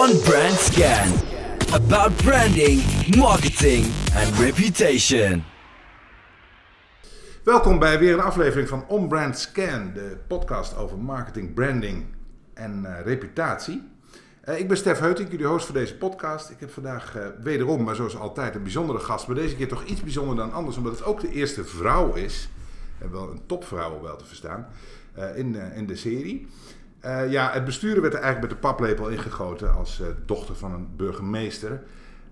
on Brand Scan. About branding, marketing and reputation. Welkom bij weer een aflevering van On Brand Scan, de podcast over marketing, branding en eh, reputatie. Eh, ik ben Stef Heutink, jullie host voor deze podcast. Ik heb vandaag eh, wederom, maar zoals altijd, een bijzondere gast. Maar deze keer toch iets bijzonder dan anders, omdat het ook de eerste vrouw is. En wel een topvrouw wel te verstaan, in, in de serie. Eh, ja, het besturen werd er eigenlijk met de paplepel ingegoten als eh, dochter van een burgemeester.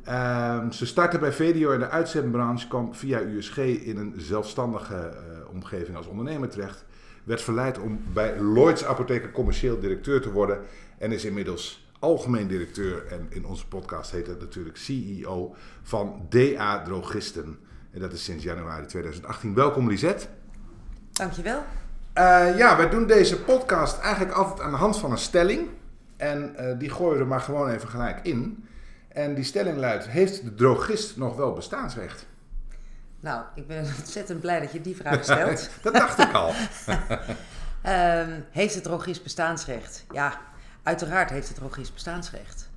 Ehm, ze startte bij VDO in de uitzendbranche, kwam via USG in een zelfstandige eh, omgeving als ondernemer terecht. Werd verleid om bij Lloyds Apotheker commercieel directeur te worden. En is inmiddels algemeen directeur en in onze podcast heet het natuurlijk CEO van DA Drogisten. En dat is sinds januari 2018. Welkom Lisette. Dankjewel. Eh ja, wij doen deze podcast eigenlijk altijd aan de hand van een stelling. En eh, die gooien we er maar gewoon even gelijk in. En die stelling luidt, heeft de drogist nog wel bestaansrecht? Nou, ik ben ontzettend blij dat je die vraag stelt. dat dacht ik al. Ehm, heeft het drogist bestaansrecht? Ja, uiteraard heeft het drogist bestaansrecht.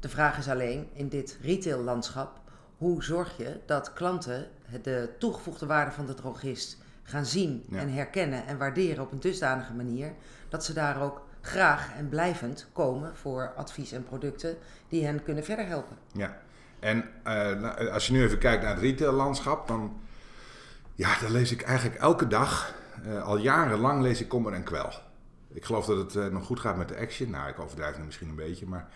De vraag is alleen in dit retaillandschap, hoe zorg je dat klanten de toegevoegde waarde van de drogist gaan zien Ja. en herkennen en waarderen op een dusdanige manier dat ze daar ook graag en blijvend komen voor advies en producten die hen kunnen verder helpen. Ja, en eh, nou, als je nu even kijkt naar het retaillandschap, dan, ja, dan lees ik eigenlijk elke dag, eh, al jarenlang lees ik kommer en kwel. Ik geloof dat het eh, nog goed gaat met de action. Nou, ik overdrijf nu misschien een beetje, maar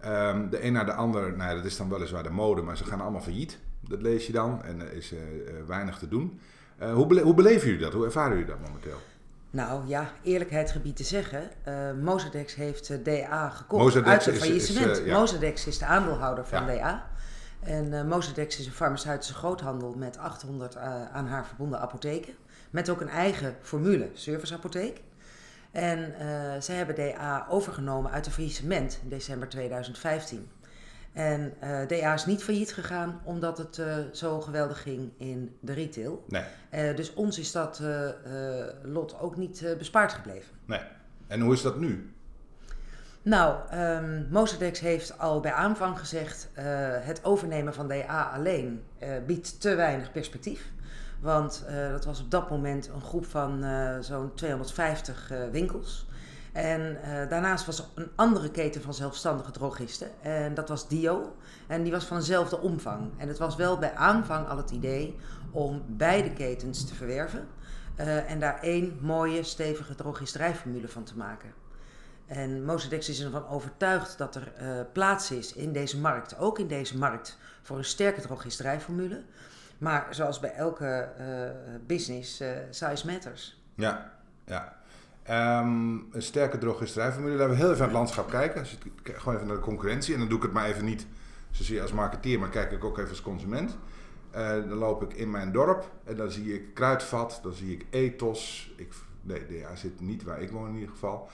ehm, de een naar de ander, nou, dat is dan weliswaar de mode, maar ze gaan allemaal failliet. Dat lees je dan en er is eh, eh, weinig te doen. Eh, hoe, bele- hoe beleven jullie dat? Hoe ervaren jullie dat momenteel? Nou ja, eerlijkheid gebied te zeggen. eh Mozadex heeft eh, DA gekocht Mozadex uit een is- is, faillissement. eh, ja. Mozadex is de aandeelhouder van Ja. DA. En eh Mozadex is een farmaceutische groothandel met 800 eh, aan haar verbonden apotheken. Met ook een eigen formule, serviceapotheek. En zij hebben DA overgenomen uit een faillissement in december 2015. En eh, DA is niet failliet gegaan omdat het eh, zo geweldig ging in de retail. Nee, Eh, dus ons is dat lot ook niet bespaard gebleven. nee. En hoe is dat nu? Nou, Mozadex heeft al bij aanvang gezegd: het overnemen van DA alleen biedt te weinig perspectief. Want dat was op dat moment een groep van zo'n 250 eh, winkels. En eh, daarnaast was er een andere keten van zelfstandige drogisten. En dat was Dio. En die was van dezelfde omvang. En het was wel bij aanvang al het idee om beide ketens te verwerven. eh, en daar één mooie, stevige drogisterijformule van te maken. En Mozadex is ervan overtuigd dat er eh, plaats is in deze markt, ook in deze markt, voor een sterke drogisterijformule. Maar zoals bij elke business, size matters. Ja, ja. Ehm, een sterke drogisterijformule. Laten we heel even naar het landschap kijken. Het- kijk gewoon even naar de concurrentie. En dan doe ik het maar even niet zozeer als marketeer, maar kijk ik ook even als consument. Eh, dan loop ik in mijn dorp en dan zie ik Kruidvat, dan zie ik Ethos. Ik, nee, DA zit niet waar ik woon in ieder geval.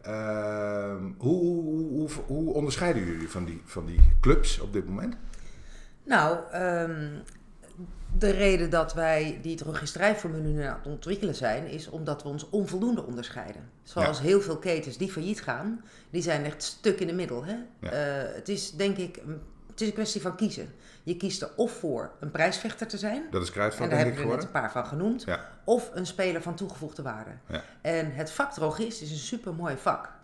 Ehm, hoe, hoe, hoe, hoe onderscheiden jullie van die, van die clubs op dit moment? Nou, ehm, de reden dat wij die drogisterijformule nu aan het ontwikkelen zijn, is omdat we ons onvoldoende onderscheiden. Zoals heel veel ketens die failliet gaan, die zijn echt stuk in de middel. Hè? Ja. Eh, het is denk ik, een- het is een kwestie van kiezen. Je kiest er of voor een prijsvechter te zijn, Dat is Kruidvat, en daar hebben we er net een paar van genoemd, Ja, of een speler van toegevoegde waarde. ja. En het vak drogist is een supermooi vak.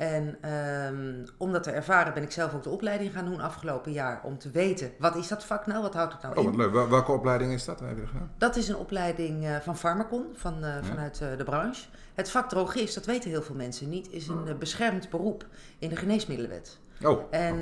En ehm, om dat te ervaren ben ik zelf ook de opleiding gaan doen afgelopen jaar. Om te weten, wat is dat vak nou? Wat houdt het nou Oh, in? leuk. Welke opleiding is dat? Dat is een opleiding eh, van Pharmacon, van, eh, vanuit eh, de branche. Het vak drogist, dat weten heel veel mensen niet, is een beschermd beroep in de geneesmiddelenwet. Oh, En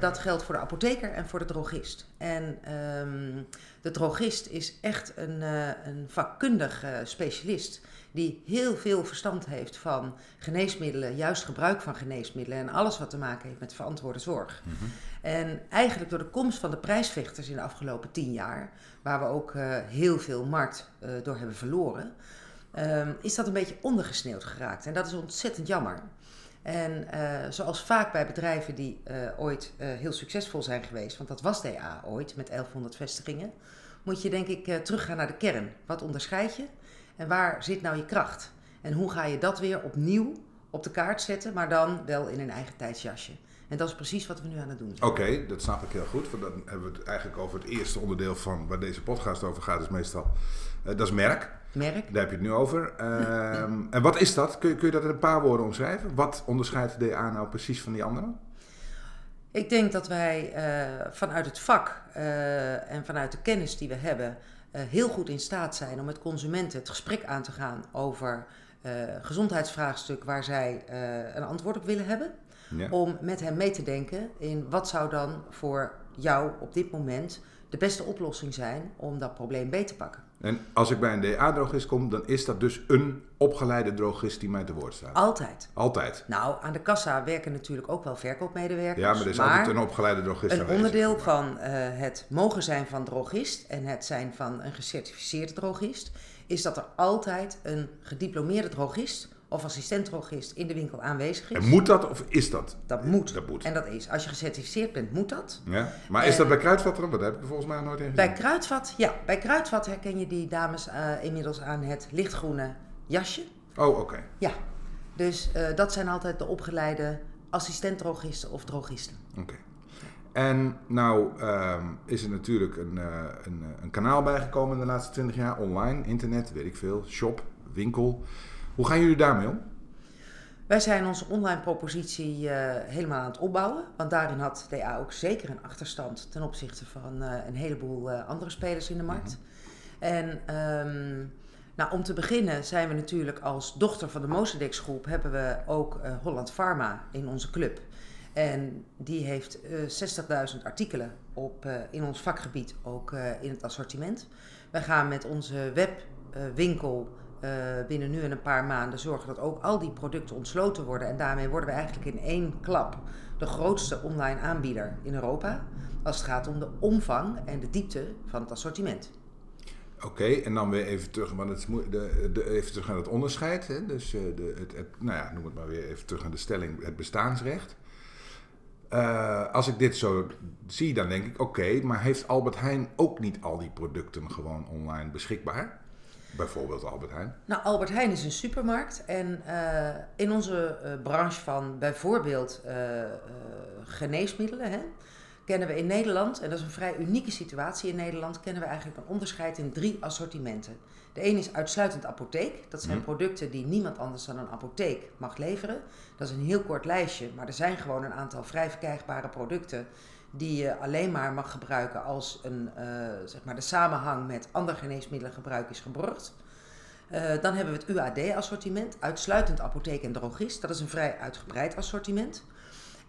dat geldt voor de apotheker en voor de drogist. En ehm, de drogist is echt een, een vakkundig specialist die heel veel verstand heeft van geneesmiddelen, juist gebruik van geneesmiddelen en alles wat te maken heeft met verantwoorde zorg. Mhm. En eigenlijk door de komst van de prijsvechters in de afgelopen tien jaar, waar we ook eh, heel veel markt eh, door hebben verloren, ehm, is dat een beetje ondergesneeuwd geraakt. En dat is ontzettend jammer. En eh, zoals vaak bij bedrijven die ooit heel succesvol zijn geweest, want dat was DA ooit met 1100 vestigingen, moet je denk ik teruggaan naar de kern. Wat onderscheid je en waar zit nou je kracht? En hoe ga je dat weer opnieuw op de kaart zetten, maar dan wel in een eigen tijdsjasje. En dat is precies wat we nu aan het doen zijn. Oké, dat snap ik heel goed. Want dan hebben we het eigenlijk over het eerste onderdeel van waar deze podcast over gaat, is meestal. eh, dat is merk. Merk. Daar heb je het nu over. Ehm, en wat is dat? Kun je, kun je dat in een paar woorden omschrijven? Wat onderscheidt de DA nou precies van die anderen? Ik denk dat wij eh, vanuit het vak eh, en vanuit de kennis die we hebben heel goed in staat zijn om met consumenten het gesprek aan te gaan over eh gezondheidsvraagstuk waar zij eh, een antwoord op willen hebben. Ja. Om met hen mee te denken in wat zou dan voor jou op dit moment de beste oplossing zijn om dat probleem beter te pakken. En als ik bij een DA-drogist kom, dan is dat dus een opgeleide drogist die mij te woord staat. Altijd. Altijd. Nou, aan de kassa werken natuurlijk ook wel verkoopmedewerkers. Ja, maar er is altijd een opgeleide drogist Een onderdeel van eh, het mogen zijn van drogist en het zijn van een gecertificeerde drogist, is dat er altijd een gediplomeerde drogist of assistent-drogist in de winkel aanwezig is. En moet dat of is dat? Dat moet. Dat moet. En dat is. Als je gecertificeerd bent, moet dat. Ja? Maar is En- dat bij Kruidvatteren? Want daar heb ik er volgens mij nooit in gezien. Bij Kruidvat, ja, bij Kruidvat herken je die dames eh, inmiddels aan het lichtgroene jasje. Oh, oké. Ja, dus eh, dat zijn altijd de opgeleide assistent-drogisten of drogisten. Oké. En nou ehm, is er natuurlijk een, eh, een, eh, een kanaal bijgekomen in de laatste 20 jaar. Online, internet, weet ik veel. Shop, winkel. Hoe gaan jullie daarmee om? Wij zijn onze online propositie eh, helemaal aan het opbouwen. Want daarin had DA ook zeker een achterstand ten opzichte van eh, een heleboel eh, andere spelers in de markt. En ehm, nou, om te beginnen zijn we natuurlijk als dochter van de Mosedex groep... hebben we ook Holland Pharma in onze club. En die heeft eh 60.000 artikelen op, in ons vakgebied ook in het assortiment. Wij gaan met onze webwinkel eh, binnen nu en een paar maanden zorgen dat ook al die producten ontsloten worden. En daarmee worden we eigenlijk in één klap de grootste online aanbieder in Europa. Als het gaat om de omvang en de diepte van het assortiment. Oké, en dan weer even terug, want het de, even terug naar het onderscheid. Hè? Dus eh, de, het, nou ja, noem het maar weer even terug naar de stelling, het bestaansrecht. Eh, als ik dit zo zie, dan denk ik, oké, maar heeft Albert Heijn ook niet al die producten gewoon online beschikbaar? Bijvoorbeeld Albert Heijn. Nou, Albert Heijn is een supermarkt. En eh, in onze eh, branche van bijvoorbeeld eh, geneesmiddelen, hè, kennen we in Nederland, en dat is een vrij unieke situatie in Nederland, kennen we eigenlijk een onderscheid in drie assortimenten. De een is uitsluitend apotheek. Dat zijn Mhm. producten die niemand anders dan een apotheek mag leveren. Dat is een heel kort lijstje, maar er zijn gewoon een aantal vrij verkrijgbare producten die je alleen maar mag gebruiken als een, eh, zeg maar de samenhang met ander geneesmiddelengebruik is geborgd. Eh, dan hebben we het UAD-assortiment, uitsluitend apotheek en drogist. Dat is een vrij uitgebreid assortiment.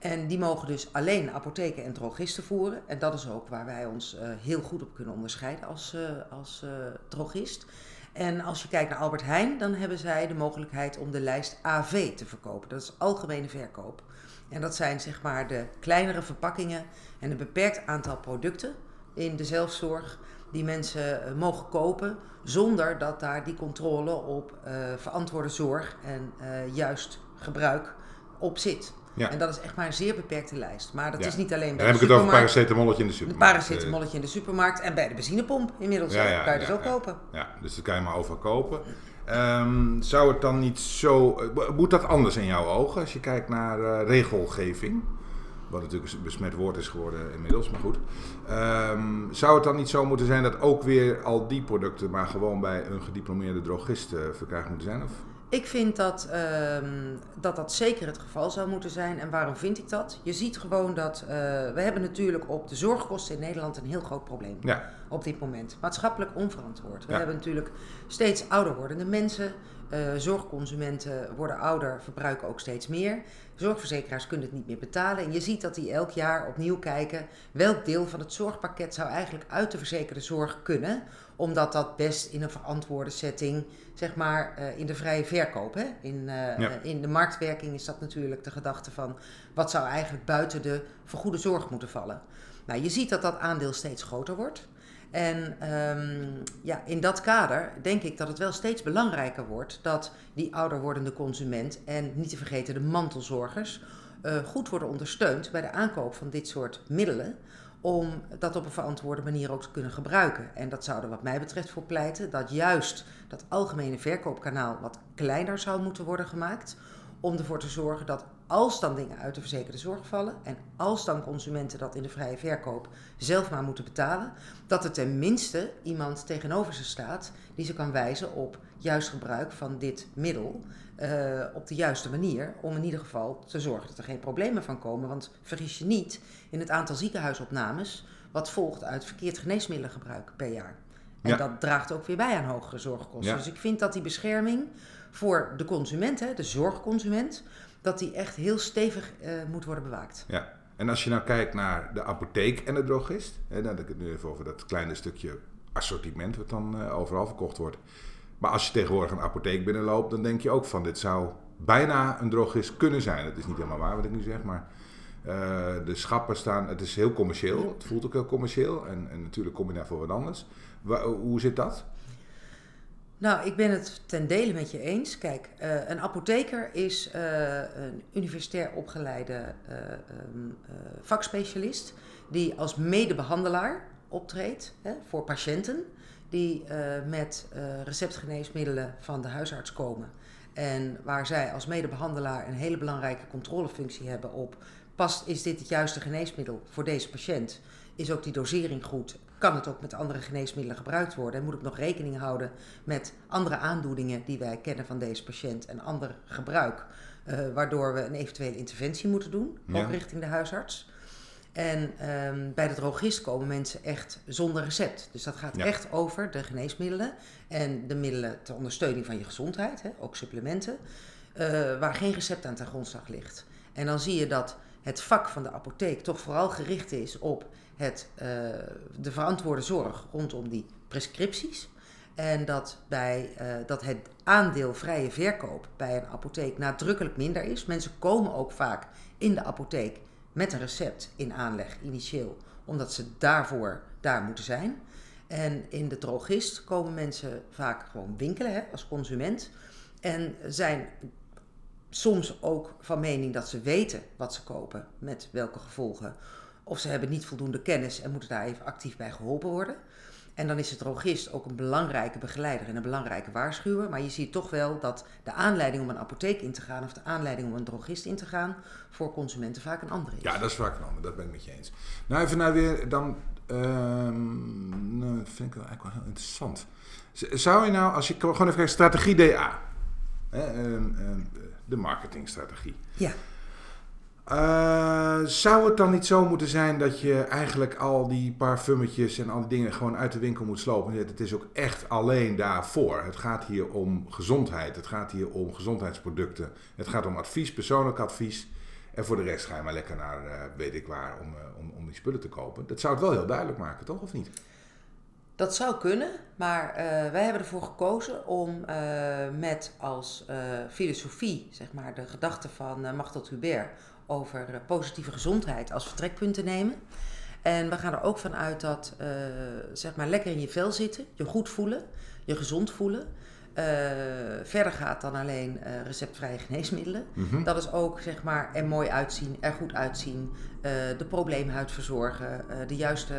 En die mogen dus alleen apotheken en drogisten voeren. En dat is ook waar wij ons eh, heel goed op kunnen onderscheiden als, eh, als eh, drogist. En als je kijkt naar Albert Heijn, dan hebben zij de mogelijkheid om de lijst AV te verkopen. Dat is algemene verkoop. En dat zijn zeg maar de kleinere verpakkingen en een beperkt aantal producten in de zelfzorg die mensen mogen kopen zonder dat daar die controle op verantwoorde zorg en juist gebruik op zit. Ja. En dat is echt maar een zeer beperkte lijst. Maar dat Ja. is niet alleen bij Dan heb de ik het over paracetamolletje in de Een supermarkt. paracetamolletje in de supermarkt en bij de benzinepomp inmiddels. Ja, kan je dus ook kopen. Eh, Ja, dus dat kan je maar overal kopen. Ehm, zou het dan niet zo... eh, Moet dat anders in jouw ogen als je kijkt naar eh, regelgeving? Wat natuurlijk een besmet woord is geworden inmiddels, maar goed. Ehm, zou het dan niet zo moeten zijn dat ook weer al die producten maar gewoon bij een gediplomeerde drogist eh, verkrijgd moeten zijn? Of? Ik vind dat, ehm, dat dat zeker het geval zou moeten zijn. En waarom vind ik dat? Je ziet gewoon dat eh, we hebben natuurlijk op de zorgkosten in Nederland een heel groot probleem Ja, op dit moment. Maatschappelijk onverantwoord. We Ja. hebben natuurlijk steeds ouder wordende mensen. Eh, zorgconsumenten worden ouder, verbruiken ook steeds meer. Zorgverzekeraars kunnen het niet meer betalen. En je ziet dat die elk jaar opnieuw kijken welk deel van het zorgpakket zou eigenlijk uit de verzekerde zorg kunnen. Omdat dat best in een verantwoorde setting, zeg maar eh, in de vrije verkoop. Hè? In, eh, Ja. in de marktwerking is dat natuurlijk de gedachte van wat zou eigenlijk buiten de vergoede zorg moeten vallen. Nou, je ziet dat dat aandeel steeds groter wordt. En ehm, ja, in dat kader denk ik dat het wel steeds belangrijker wordt dat die ouder wordende consument en niet te vergeten de mantelzorgers eh, goed worden ondersteund bij de aankoop van dit soort middelen. Om dat op een verantwoorde manier ook te kunnen gebruiken. En dat zou er wat mij betreft voor pleiten dat juist dat algemene verkoopkanaal wat kleiner zou moeten worden gemaakt. om ervoor te zorgen dat als dan dingen uit de verzekerde zorg vallen en als dan consumenten dat in de vrije verkoop zelf maar moeten betalen, dat er tenminste iemand tegenover ze staat die ze kan wijzen op juist gebruik van dit middel uh, op de juiste manier om in ieder geval te zorgen dat er geen problemen van komen. Want vergis je niet in het aantal ziekenhuisopnames wat volgt uit verkeerd geneesmiddelengebruik per jaar. En dat draagt ook weer bij aan hogere zorgkosten. Dus ik vind dat die bescherming voor de consument, hè, de zorgconsument, dat die echt heel stevig uh, moet worden bewaakt. Ja, en als je nou kijkt naar de apotheek en de drogist, hè, dan heb ik het nu even over dat kleine stukje assortiment wat dan uh, overal verkocht wordt. Maar als je tegenwoordig een apotheek binnenloopt, dan denk je ook van dit zou bijna een drogist kunnen zijn. Het is niet helemaal waar wat ik nu zeg, maar uh, de schappen staan, het is heel commercieel. Het voelt ook heel commercieel en, en natuurlijk kom je daar voor wat anders. hoe zit dat? Nou, ik ben het ten dele met je eens. Kijk, uh, een apotheker is uh, een universitair opgeleide uh, um, vakspecialist die als medebehandelaar optreedt hè, voor patiënten die met receptgeneesmiddelen van de huisarts komen. En waar zij als medebehandelaar een hele belangrijke controlefunctie hebben op past, is dit het juiste geneesmiddel voor deze patiënt? Is ook die dosering goed? Kan het ook met andere geneesmiddelen gebruikt worden. En moet ik nog rekening houden met andere aandoeningen die wij kennen van deze patiënt en ander gebruik. Uh, waardoor we een eventuele interventie moeten doen, ook richting de huisarts. En um, bij de drogist komen mensen echt zonder recept. Dus dat gaat echt over de geneesmiddelen en de middelen ter ondersteuning van je gezondheid, hè, ook supplementen, uh, waar geen recept aan ten grondslag ligt. En dan zie je dat het vak van de apotheek toch vooral gericht is op het, uh, de verantwoorde zorg rondom die prescripties. En dat, bij, uh, dat het aandeel vrije verkoop bij een apotheek nadrukkelijk minder is. Mensen komen ook vaak in de apotheek met een recept in aanleg initieel, omdat ze daarvoor daar moeten zijn. En in de drogist komen mensen vaak gewoon winkelen hè, als consument. En zijn soms ook van mening dat ze weten wat ze kopen, met welke gevolgen. Of ze hebben niet voldoende kennis en moeten daar even actief bij geholpen worden. En dan is de drogist ook een belangrijke begeleider en een belangrijke waarschuwer. Maar je ziet toch wel dat de aanleiding om een apotheek in te gaan of de aanleiding om een drogist in te gaan voor consumenten vaak een andere is. Ja, dat is vaak een andere, dat ben ik met je eens. Nou, even nou weer dan. Uh, nou, dat vind ik wel eigenlijk wel heel interessant. Zou je nou, als je gewoon even kijkt, strategie DA, hè, uh, uh, de marketingstrategie. Ja. Uh, zou het dan niet zo moeten zijn dat je eigenlijk al die parfummetjes en al die dingen gewoon uit de winkel moet slopen? Het is ook echt alleen daarvoor. Het gaat hier om gezondheid. Het gaat hier om gezondheidsproducten. Het gaat om advies, persoonlijk advies. En voor de rest ga je maar lekker naar uh, weet ik waar om, uh, om, om die spullen te kopen. Dat zou het wel heel duidelijk maken, toch? Of niet? Dat zou kunnen, maar wij hebben ervoor gekozen om met als filosofie, zeg maar, de gedachte van uh, Machtel Hubert over eh, positieve gezondheid als vertrekpunt te nemen. En we gaan er ook van uit dat, zeg maar, lekker in je vel zitten, je goed voelen, je gezond voelen. Uh, verder gaat dan alleen uh, receptvrije geneesmiddelen. Mm -hmm. Dat is ook, zeg maar, er mooi uitzien, er goed uitzien, de probleemhuid verzorgen, de juiste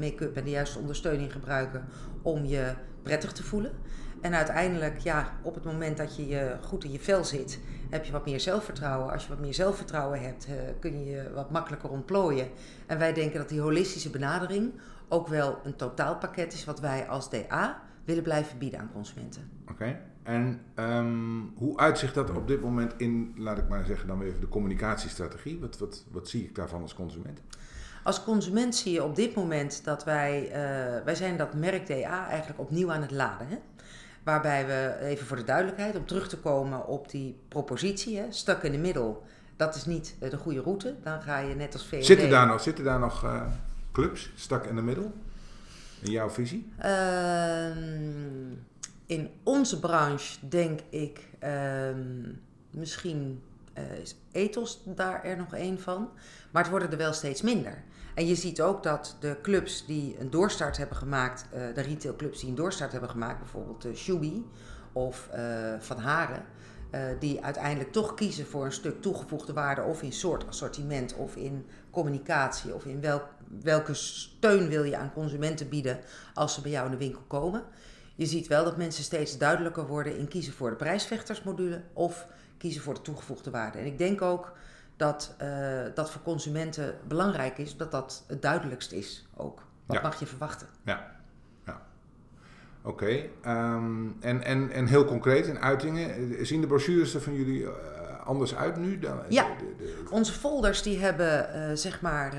make-up en de juiste ondersteuning gebruiken om je prettig te voelen. En uiteindelijk, ja, op het moment dat je, je goed in je vel zit, heb je wat meer zelfvertrouwen. Als je wat meer zelfvertrouwen hebt, kun je je wat makkelijker ontplooien. En wij denken dat die holistische benadering ook wel een totaalpakket is wat wij als DA willen blijven bieden aan consumenten. Oké. En um, hoe uitzicht dat op dit moment in, laat ik maar zeggen, dan weer even de communicatiestrategie? Wat, wat, wat zie ik daarvan als consument? Als consument zie je op dit moment dat wij, uh, wij zijn dat merk DA eigenlijk opnieuw aan het laden. Hè? Waarbij we, even voor de duidelijkheid, om terug te komen op die propositie, hè, stuk in de middel, dat is niet de goede route. Dan ga je net als VND... Zitten daar nog, zitten daar nog uh, clubs, stak in de middel? In jouw visie? Uh, in onze branche denk ik uh, misschien uh, is ethos daar er nog één van. Maar het worden er wel steeds minder. En je ziet ook dat de clubs die een doorstart hebben gemaakt, uh, de retailclubs die een doorstart hebben gemaakt, bijvoorbeeld uh, Shubi of Van Haren, die uiteindelijk toch kiezen voor een stuk toegevoegde waarde of in soort assortiment of in communicatie of in welk, welke steun wil je aan consumenten bieden als ze bij jou in de winkel komen. Je ziet wel dat mensen steeds duidelijker worden in kiezen voor de prijsvechtersmodule of kiezen voor de toegevoegde waarde. En ik denk ook dat uh, dat voor consumenten belangrijk is, dat dat het duidelijkst is ook. Wat mag je verwachten? Ja. Oké. Ehm, en, en, en heel concreet in uitingen, zien de brochures er van jullie uh, anders uit nu? Dan, ja, de, de, onze folders die hebben, uh, zeg maar,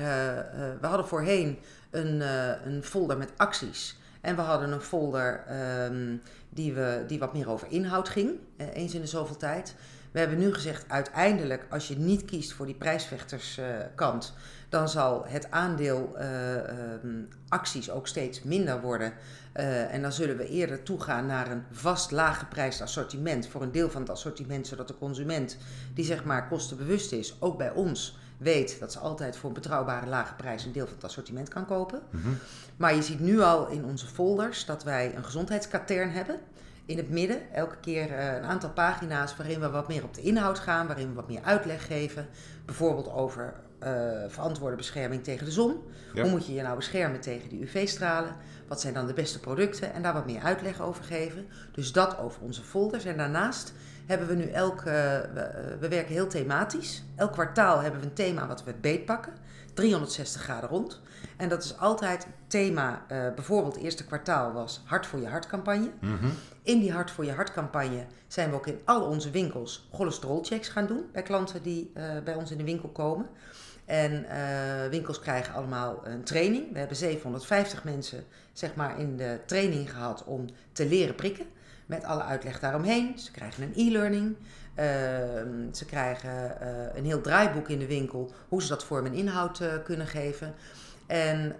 we hadden voorheen een, een folder met acties. En we hadden een folder um, die, we, die wat meer over inhoud ging, eens in de zoveel tijd. We hebben nu gezegd, uiteindelijk, als je niet kiest voor die prijsvechterskant, uh, dan zal het aandeel uh, um, acties ook steeds minder worden. Uh, en dan zullen we eerder toegaan naar een vast laaggeprijsd assortiment voor een deel van het assortiment, zodat de consument, die zeg maar kostenbewust is, ook bij ons weet dat ze altijd voor een betrouwbare lage prijs een deel van het assortiment kan kopen. Mm -hmm. Maar je ziet nu al in onze folders dat wij een gezondheidskatern hebben in het midden elke keer uh, een aantal pagina's waarin we wat meer op de inhoud gaan, waarin we wat meer uitleg geven. Bijvoorbeeld over uh, verantwoorde bescherming tegen de zon. Ja. Hoe moet je je nou beschermen tegen die UV-stralen? Wat zijn dan de beste producten? En daar wat meer uitleg over geven. Dus dat over onze folders. En daarnaast hebben we nu elk, uh, we, we, werken heel thematisch. Elk kwartaal hebben we een thema wat we beetpakken. 360 graden rond. En dat is altijd thema, uh, bijvoorbeeld het eerste kwartaal was Hart voor je Hart campagne. Mm -hmm. In die Hart voor je Hart campagne zijn we ook in al onze winkels cholesterolchecks gaan doen bij klanten die bij ons in de winkel komen. En uh, winkels krijgen allemaal een training. We hebben 750 mensen zeg maar, in de training gehad om te leren prikken. Met alle uitleg daaromheen. Ze krijgen een e-learning. Uh, ze krijgen uh, een heel draaiboek in de winkel. Hoe ze dat vorm en inhoud kunnen geven. En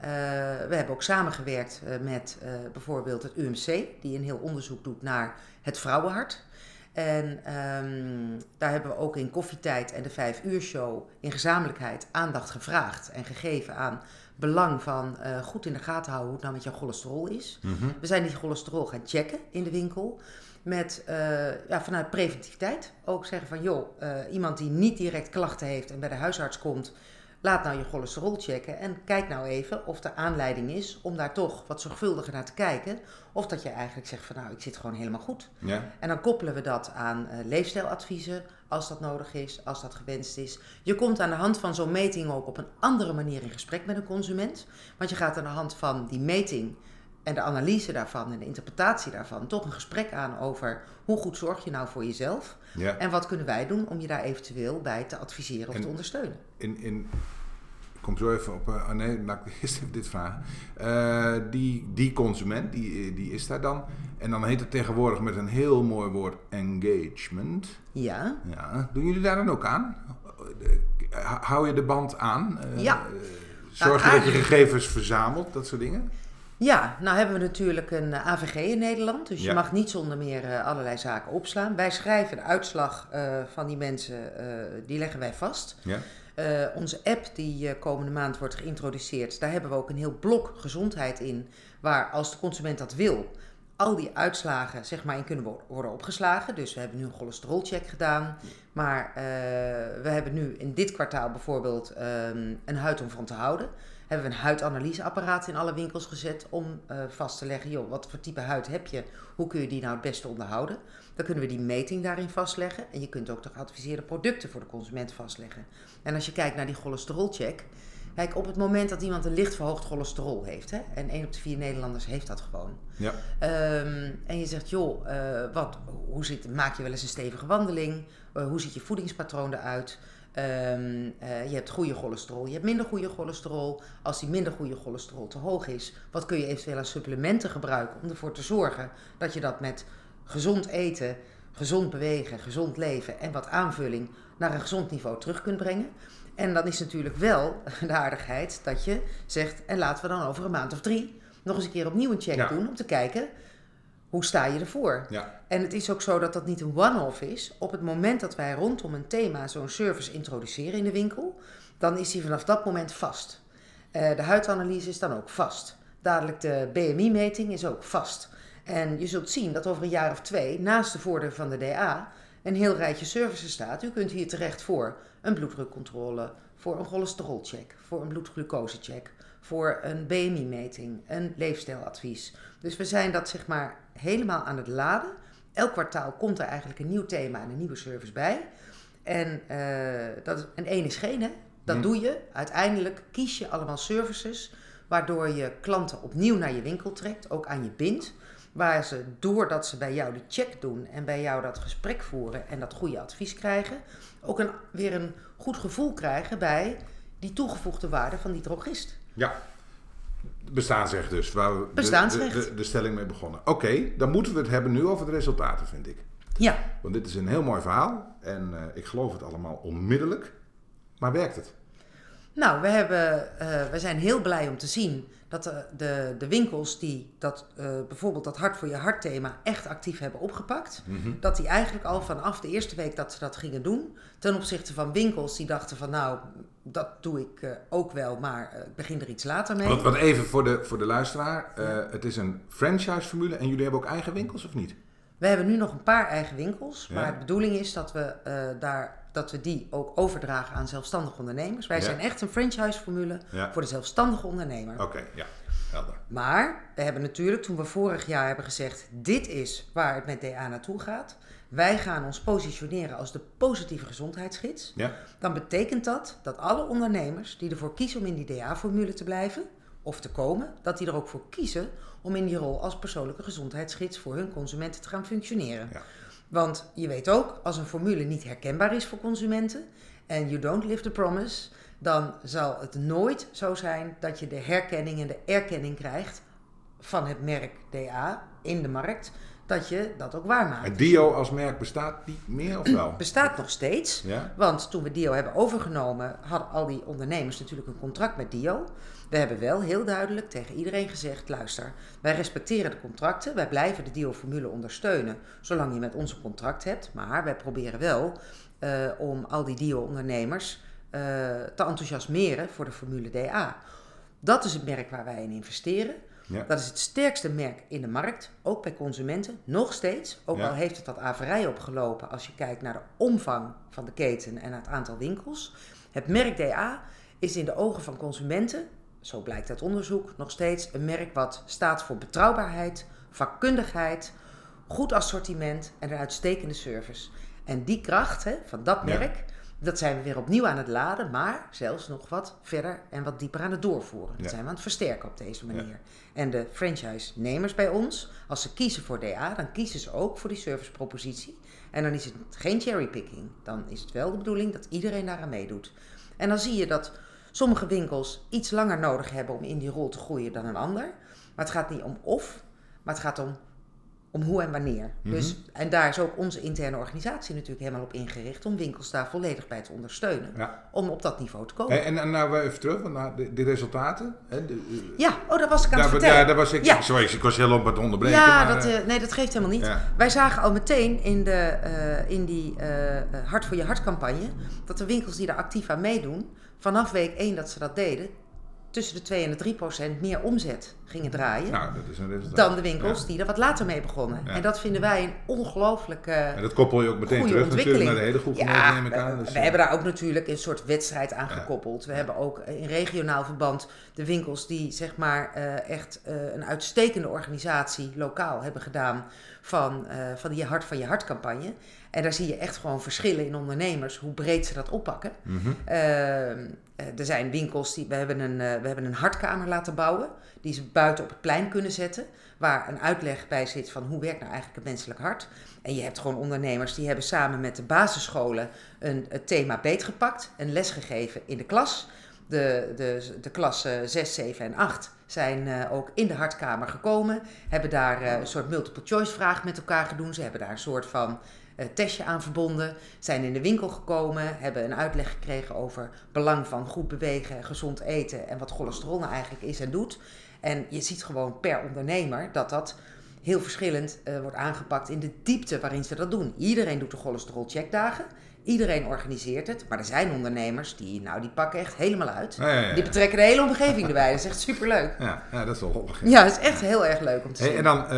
we hebben ook samengewerkt met bijvoorbeeld het UMC, die een heel onderzoek doet naar het vrouwenhart. En um, daar hebben we ook in Koffietijd en de Vijf Uur Show in gezamenlijkheid aandacht gevraagd en gegeven aan belang van goed in de gaten houden hoe het nou met jouw cholesterol is. Mm -hmm. We zijn die cholesterol gaan checken in de winkel. Met ja, vanuit preventiviteit ook zeggen van joh, iemand die niet direct klachten heeft en bij de huisarts komt, Laat nou je cholesterol checken en kijk nou even of er aanleiding is om daar toch wat zorgvuldiger naar te kijken. Of dat je eigenlijk zegt van nou, ik zit gewoon helemaal goed. Ja. En dan koppelen we dat aan uh, leefstijladviezen, als dat nodig is, als dat gewenst is. Je komt aan de hand van zo'n meting ook op een andere manier in gesprek met een consument. Want je gaat aan de hand van die meting en de analyse daarvan en de interpretatie daarvan toch een gesprek aan over hoe goed zorg je nou voor jezelf ja. en wat kunnen wij doen om je daar eventueel bij te adviseren of en te ondersteunen. In, in, ik kom zo even op, uh, nee, laat ik eerst even dit vragen. Uh, die, die consument, die, die is daar dan. En dan heet het tegenwoordig met een heel mooi woord engagement. Ja. ja. Doen jullie daar dan ook aan? Hou je de band aan? Uh, ja. Zorg je nou, dat je gegevens verzamelt, dat soort dingen? Ja, nou hebben we natuurlijk een AVG in Nederland. Dus ja. je mag niet zonder meer uh, allerlei zaken opslaan. Wij schrijven de uitslag uh, van die mensen, uh, die leggen wij vast. Ja. onze app die komende maand wordt geïntroduceerd, daar hebben we ook een heel blok gezondheid in. Waar als de consument dat wil, al die uitslagen zeg maar in kunnen worden opgeslagen. Dus we hebben nu een cholesterolcheck gedaan. Maar we hebben nu in dit kwartaal bijvoorbeeld um, een huid om van te houden hebben we een huidanalyseapparaat in alle winkels gezet om uh, vast te leggen, joh, wat voor type huid heb je, hoe kun je die nou het beste onderhouden. Dan kunnen we die meting daarin vastleggen en je kunt ook de geadviseerde producten voor de consument vastleggen. En als je kijkt naar die cholesterolcheck, kijk, op het moment dat iemand een licht verhoogd cholesterol heeft, hè, en 1 op de 4 Nederlanders heeft dat gewoon. Ja. Um, en je zegt, joh, uh, wat, hoe zit, maak je wel eens een stevige wandeling? Uh, hoe ziet je voedingspatroon eruit? Um, uh, je hebt goede cholesterol, je hebt minder goede cholesterol. Als die minder goede cholesterol te hoog is, wat kun je eventueel aan supplementen gebruiken om ervoor te zorgen dat je dat met gezond eten, gezond bewegen, gezond leven en wat aanvulling naar een gezond niveau terug kunt brengen. En dan is natuurlijk wel de aardigheid dat je zegt, en laten we dan over een maand of drie nog eens een keer opnieuw een check ja. doen om te kijken hoe sta je ervoor? Ja. En het is ook zo dat dat niet een one-off is. Op het moment dat wij rondom een thema zo'n service introduceren in de winkel, dan is die vanaf dat moment vast. Uh, de huidanalyse is dan ook vast. Dadelijk de BMI-meting is ook vast. En je zult zien dat over een jaar of twee, naast de voordeur van de DA, een heel rijtje services staat. U kunt hier terecht voor een bloeddrukcontrole, voor een cholesterolcheck, voor een bloedglucosecheck, voor een BMI-meting, een leefstijladvies. Dus we zijn dat zeg maar helemaal aan het laden. elk kwartaal komt er eigenlijk een nieuw thema en een nieuwe service bij. En, uh, dat, is, en één is geen, hè? Dat Hm. doe je. Uiteindelijk kies je allemaal services waardoor je klanten opnieuw naar je winkel trekt, ook aan je bindt. Waar ze, doordat ze bij jou de check doen en bij jou dat gesprek voeren en dat goede advies krijgen, ook een, weer een goed gevoel krijgen bij die toegevoegde waarde van die drogist. Ja. Bestaansrecht dus, waar we de- Bestaansrecht. De, de, de stelling mee begonnen. Oké, dan moeten we het hebben nu over de resultaten, vind ik. Ja, Want dit is een heel mooi verhaal en eh, ik geloof het allemaal onmiddellijk. Maar werkt het? Nou, we, hebben, eh, we zijn heel blij om te zien dat de, de, de winkels die dat, eh, bijvoorbeeld dat hart voor je hart thema echt actief hebben opgepakt, Mhm. dat die eigenlijk al vanaf de eerste week dat ze dat gingen doen, ten opzichte van winkels die dachten van nou, dat doe ik eh, ook wel, maar ik begin er iets later mee. Want, want even voor de, voor de luisteraar. het is een franchise-formule en jullie hebben ook eigen winkels of niet? We hebben nu nog een paar eigen winkels, Ja. maar de bedoeling is dat we, daar, dat we die ook overdragen aan zelfstandige ondernemers. Wij Ja. zijn echt een franchise-formule Ja. voor de zelfstandige ondernemer. Oké, ja. Helder. Maar we hebben natuurlijk, toen we vorig jaar hebben gezegd: dit is waar het met DA naartoe gaat. Wij gaan ons positioneren als de positieve gezondheidsgids. Ja. Dan betekent dat dat alle ondernemers die ervoor kiezen om in die DA-formule te blijven of te komen, dat die er ook voor kiezen om in die rol als persoonlijke gezondheidsgids voor hun consumenten te gaan functioneren. Ja. Want je weet ook, als een formule niet herkenbaar is voor consumenten en you don't live the promise, dan zal het nooit zo zijn dat je de herkenning en de erkenning krijgt van het merk DA in de markt, dat je dat ook waarmaakt. Het Dio als merk bestaat niet meer of wel? Bestaat nog steeds. Ja? Want toen we Dio hebben overgenomen, hadden al die ondernemers natuurlijk een contract met Dio. We hebben wel heel duidelijk tegen iedereen gezegd: luister, wij respecteren de contracten. Wij blijven de Dio-formule ondersteunen zolang je met ons een contract hebt. Maar wij proberen wel eh, om al die Dio-ondernemers eh, te enthousiasmeren voor de Formule DA. Dat is het merk waar wij in investeren. Ja. Dat is het sterkste merk in de markt, ook bij consumenten, nog steeds. Ook Ja. al heeft het wat averij opgelopen als je kijkt naar de omvang van de keten en het aantal winkels. Het merk DA is in de ogen van consumenten, zo blijkt uit onderzoek, nog steeds een merk wat staat voor betrouwbaarheid, vakkundigheid, goed assortiment en een uitstekende service. En die kracht hè, van dat Ja. Dat zijn we weer opnieuw aan het laden, maar zelfs nog wat verder en wat dieper aan het doorvoeren. Dat Ja. zijn we aan het versterken op deze manier. En de franchise-nemers bij ons, als ze kiezen voor DA, dan kiezen ze ook voor die servicepropositie. En dan is het geen cherrypicking. Dan is het wel de bedoeling dat iedereen daaraan meedoet. En dan zie je dat sommige winkels iets langer nodig hebben om in die rol te groeien dan een ander. Maar het gaat niet om of, maar het gaat om, om hoe en wanneer. Mhm. dus, en daar is ook onze interne organisatie natuurlijk helemaal op ingericht om winkels daar volledig bij te ondersteunen. Ja. Om op dat niveau te komen. En, en nou even terug, want nou, de, de resultaten. Hè, de- Ja, oh, dat was ik aan daar, het vertellen. ja, daar was ik. Ja. Sorry, ik was heel op het onderbreken. Ja, maar, dat, eh, eh, nee, dat geeft helemaal niet. ja. Wij zagen al meteen in, de, eh, in die eh, eh, Hart voor je Hart campagne... dat de winkels die daar actief aan meedoen... vanaf week 1 dat ze dat deden... tussen de 2 en de 3 procent meer omzet gingen draaien... Nou, dat is een resultaat. dan de winkels Ja. die er wat later mee begonnen. Ja. En dat vinden wij een ongelooflijk... eh, En dat koppel je ook meteen goede terug natuurlijk ontwikkeling. naar de hele groep Ja, genoten, neem ik aan. we, Dus, we eh, hebben daar ook natuurlijk een soort wedstrijd aan gekoppeld. We hebben ook in regionaal verband de winkels die zeg maar eh, echt een uitstekende organisatie lokaal hebben gedaan van, eh, van die Hart van je Hart campagne. En daar zie je echt gewoon verschillen in ondernemers, hoe breed ze dat oppakken. mhm. Eh, eh, er zijn winkels die. We hebben, een, eh, we hebben een hartkamer laten bouwen. Die ze buiten op het plein kunnen zetten. Waar een uitleg bij zit van hoe werkt nou eigenlijk het menselijk hart. En je hebt gewoon ondernemers die hebben samen met de basisscholen een, het thema beetgepakt. Een les gegeven in de klas. De, de, de klassen 6, 7 en 8 zijn eh, ook in de hartkamer gekomen. Hebben daar eh, een soort multiple choice vraag met elkaar gedaan. Ze hebben daar een soort van eh, testje aan verbonden. Zijn in de winkel gekomen. Hebben een uitleg gekregen over belang van goed bewegen, gezond eten. En wat cholesterol nou eigenlijk is en doet. En je ziet gewoon per ondernemer dat dat heel verschillend wordt aangepakt in de diepte waarin ze dat doen. Iedereen doet de cholesterolcheckdagen. Iedereen organiseert het. Maar er zijn ondernemers die, nou, die pakken echt helemaal uit. Ja, ja, ja. Die betrekken de hele omgeving erbij. Dat is echt superleuk. ja, ja, dat is wel lollig. Ja, het is echt heel erg leuk om te Hey, zien. en dan, eh,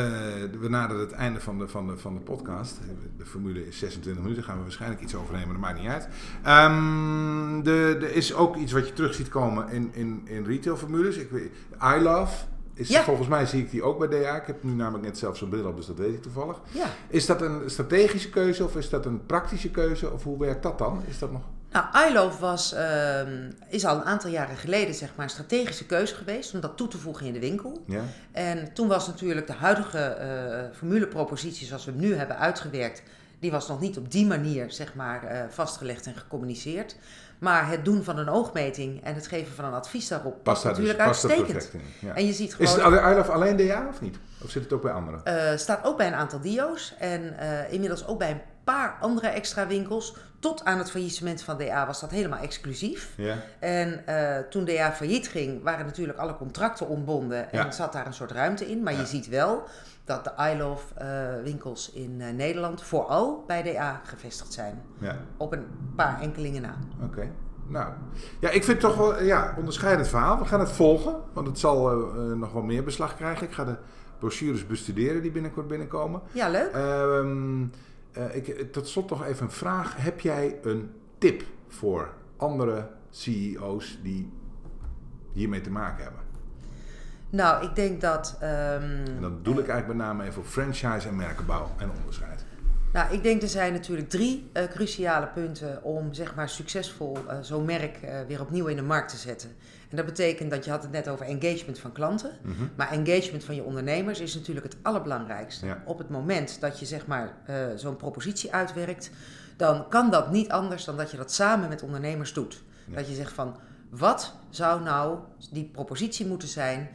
we naderen het einde van de, van, de, van de podcast. De formule is 26 minuten, daar gaan we waarschijnlijk iets overnemen, maar dat maakt niet uit. Ehm, er is ook iets wat je terug ziet komen in, in, in retailformules. Ik weet, I Love Is Ja. Volgens mij zie ik die ook bij DA. Ik heb nu namelijk net zelf zo'n bril op, dus dat weet ik toevallig. Ja. Is dat een strategische keuze of is dat een praktische keuze? Of hoe werkt dat dan? Is dat nog... Nou, iLove was, ehm, is al een aantal jaren geleden zeg maar, een strategische keuze geweest om dat toe te voegen in de winkel. Ja? En toen was natuurlijk de huidige eh, formulepropositie zoals we hem nu hebben uitgewerkt, die was nog niet op die manier zeg maar, eh, vastgelegd en gecommuniceerd. Maar het doen van een oogmeting en het geven van een advies daarop Past daar dus natuurlijk er uitstekend. in. Ja. En je ziet Is gewoon... het alleen- alleen DA of niet? Of zit het ook bij anderen? Eh, staat ook bij een aantal dio's en eh, inmiddels ook bij een paar andere extra winkels. Tot aan het faillissement van DA was dat helemaal exclusief. Ja. En eh, toen DA failliet ging, waren natuurlijk alle contracten ontbonden en Ja. zat daar een soort ruimte in. Maar Ja. je ziet wel dat de I Love eh, winkels in eh, Nederland vooral bij DA gevestigd zijn. ja. Op een paar enkelingen na. Oké. Nou, ja, ik vind het toch wel ja, onderscheidend verhaal. We gaan het volgen, want het zal nog wel meer beslag krijgen. Ik ga de brochures bestuderen die binnenkort binnenkomen. Ja, leuk. Ehm, eh, ik, tot slot nog even een vraag. Heb jij een tip voor andere CEO's die hiermee te maken hebben? Nou, ik denk dat... ehm, En dan doe ik eigenlijk met name even op franchise en merkenbouw en onderscheid. Nou, ik denk er zijn natuurlijk drie eh, cruciale punten om zeg maar succesvol eh, zo'n merk eh, weer opnieuw in de markt te zetten. En dat betekent dat je had het net over engagement van klanten, Mhm. maar engagement van je ondernemers is natuurlijk het allerbelangrijkste. Ja. Op het moment dat je zeg maar zo'n propositie uitwerkt, dan kan dat niet anders dan dat je dat samen met ondernemers doet. Ja. Dat je zegt van wat zou nou die propositie moeten zijn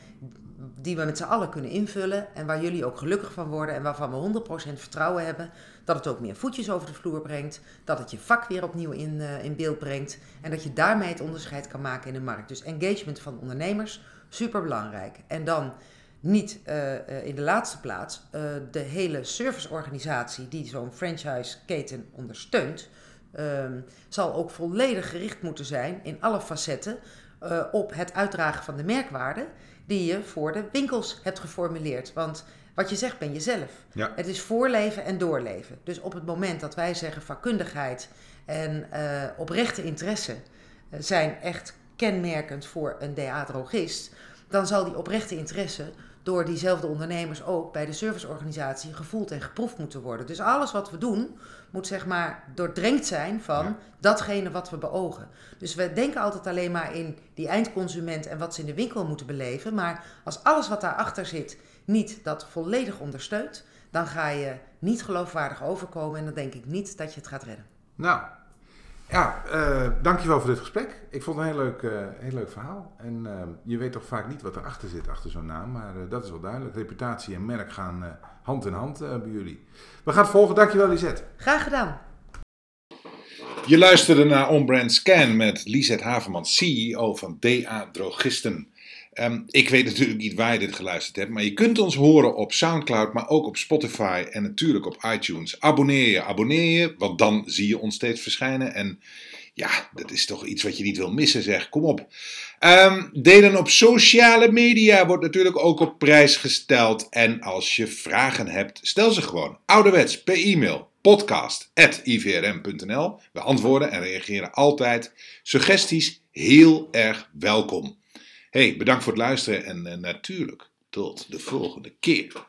die we met z'n allen kunnen invullen en waar jullie ook gelukkig van worden en waarvan we 100% vertrouwen hebben dat het ook meer voetjes over de vloer brengt, dat het je vak weer opnieuw in, eh, in beeld brengt en dat je daarmee het onderscheid kan maken in de markt. Dus engagement van ondernemers, super belangrijk. En dan niet eh, eh, in de laatste plaats de hele serviceorganisatie die zo'n franchise-keten ondersteunt, ehm, zal ook volledig gericht moeten zijn in alle facetten eh, op het uitdragen van de merkwaarde die je voor de winkels hebt geformuleerd. Want wat je zegt ben je zelf. Ja. Het is voorleven en doorleven. Dus op het moment dat wij zeggen vakkundigheid en eh, oprechte interesse eh, zijn echt kenmerkend voor een DA-drogist, dan zal die oprechte interesse door diezelfde ondernemers ook bij de serviceorganisatie gevoeld en geproefd moeten worden. Dus alles wat we doen moet zeg maar doordrenkt zijn van Ja. datgene wat we beogen. Dus we denken altijd alleen maar in die eindconsument en wat ze in de winkel moeten beleven. Maar als alles wat daarachter zit niet dat volledig ondersteunt, dan ga je niet geloofwaardig overkomen en dan denk ik niet dat je het gaat redden. Nou, ja, eh, dankjewel voor dit gesprek. Ik vond het een heel leuk, eh, heel leuk verhaal. En eh, je weet toch vaak niet wat erachter zit, achter zo'n naam. Maar eh, dat is wel duidelijk. Reputatie en merk gaan eh, hand in hand eh, bij jullie. We gaan het volgen. Dankjewel Lisette. Graag gedaan. Je luisterde naar On-Brand Scan met Lisette Haverman, CEO van DA Drogisten. Ehm, ik weet natuurlijk niet waar je dit geluisterd hebt, maar je kunt ons horen op Soundcloud, maar ook op Spotify en natuurlijk op iTunes. Abonneer je, abonneer je, want dan zie je ons steeds verschijnen. En ja, dat is toch iets wat je niet wil missen, zeg. Kom op. Ehm, delen op sociale media wordt natuurlijk ook op prijs gesteld. En als je vragen hebt, stel ze gewoon ouderwets per e-mail podcast.ivrm.nl. We antwoorden en reageren altijd. Suggesties heel erg welkom. Hey, bedankt voor het luisteren en eh, natuurlijk tot de volgende keer.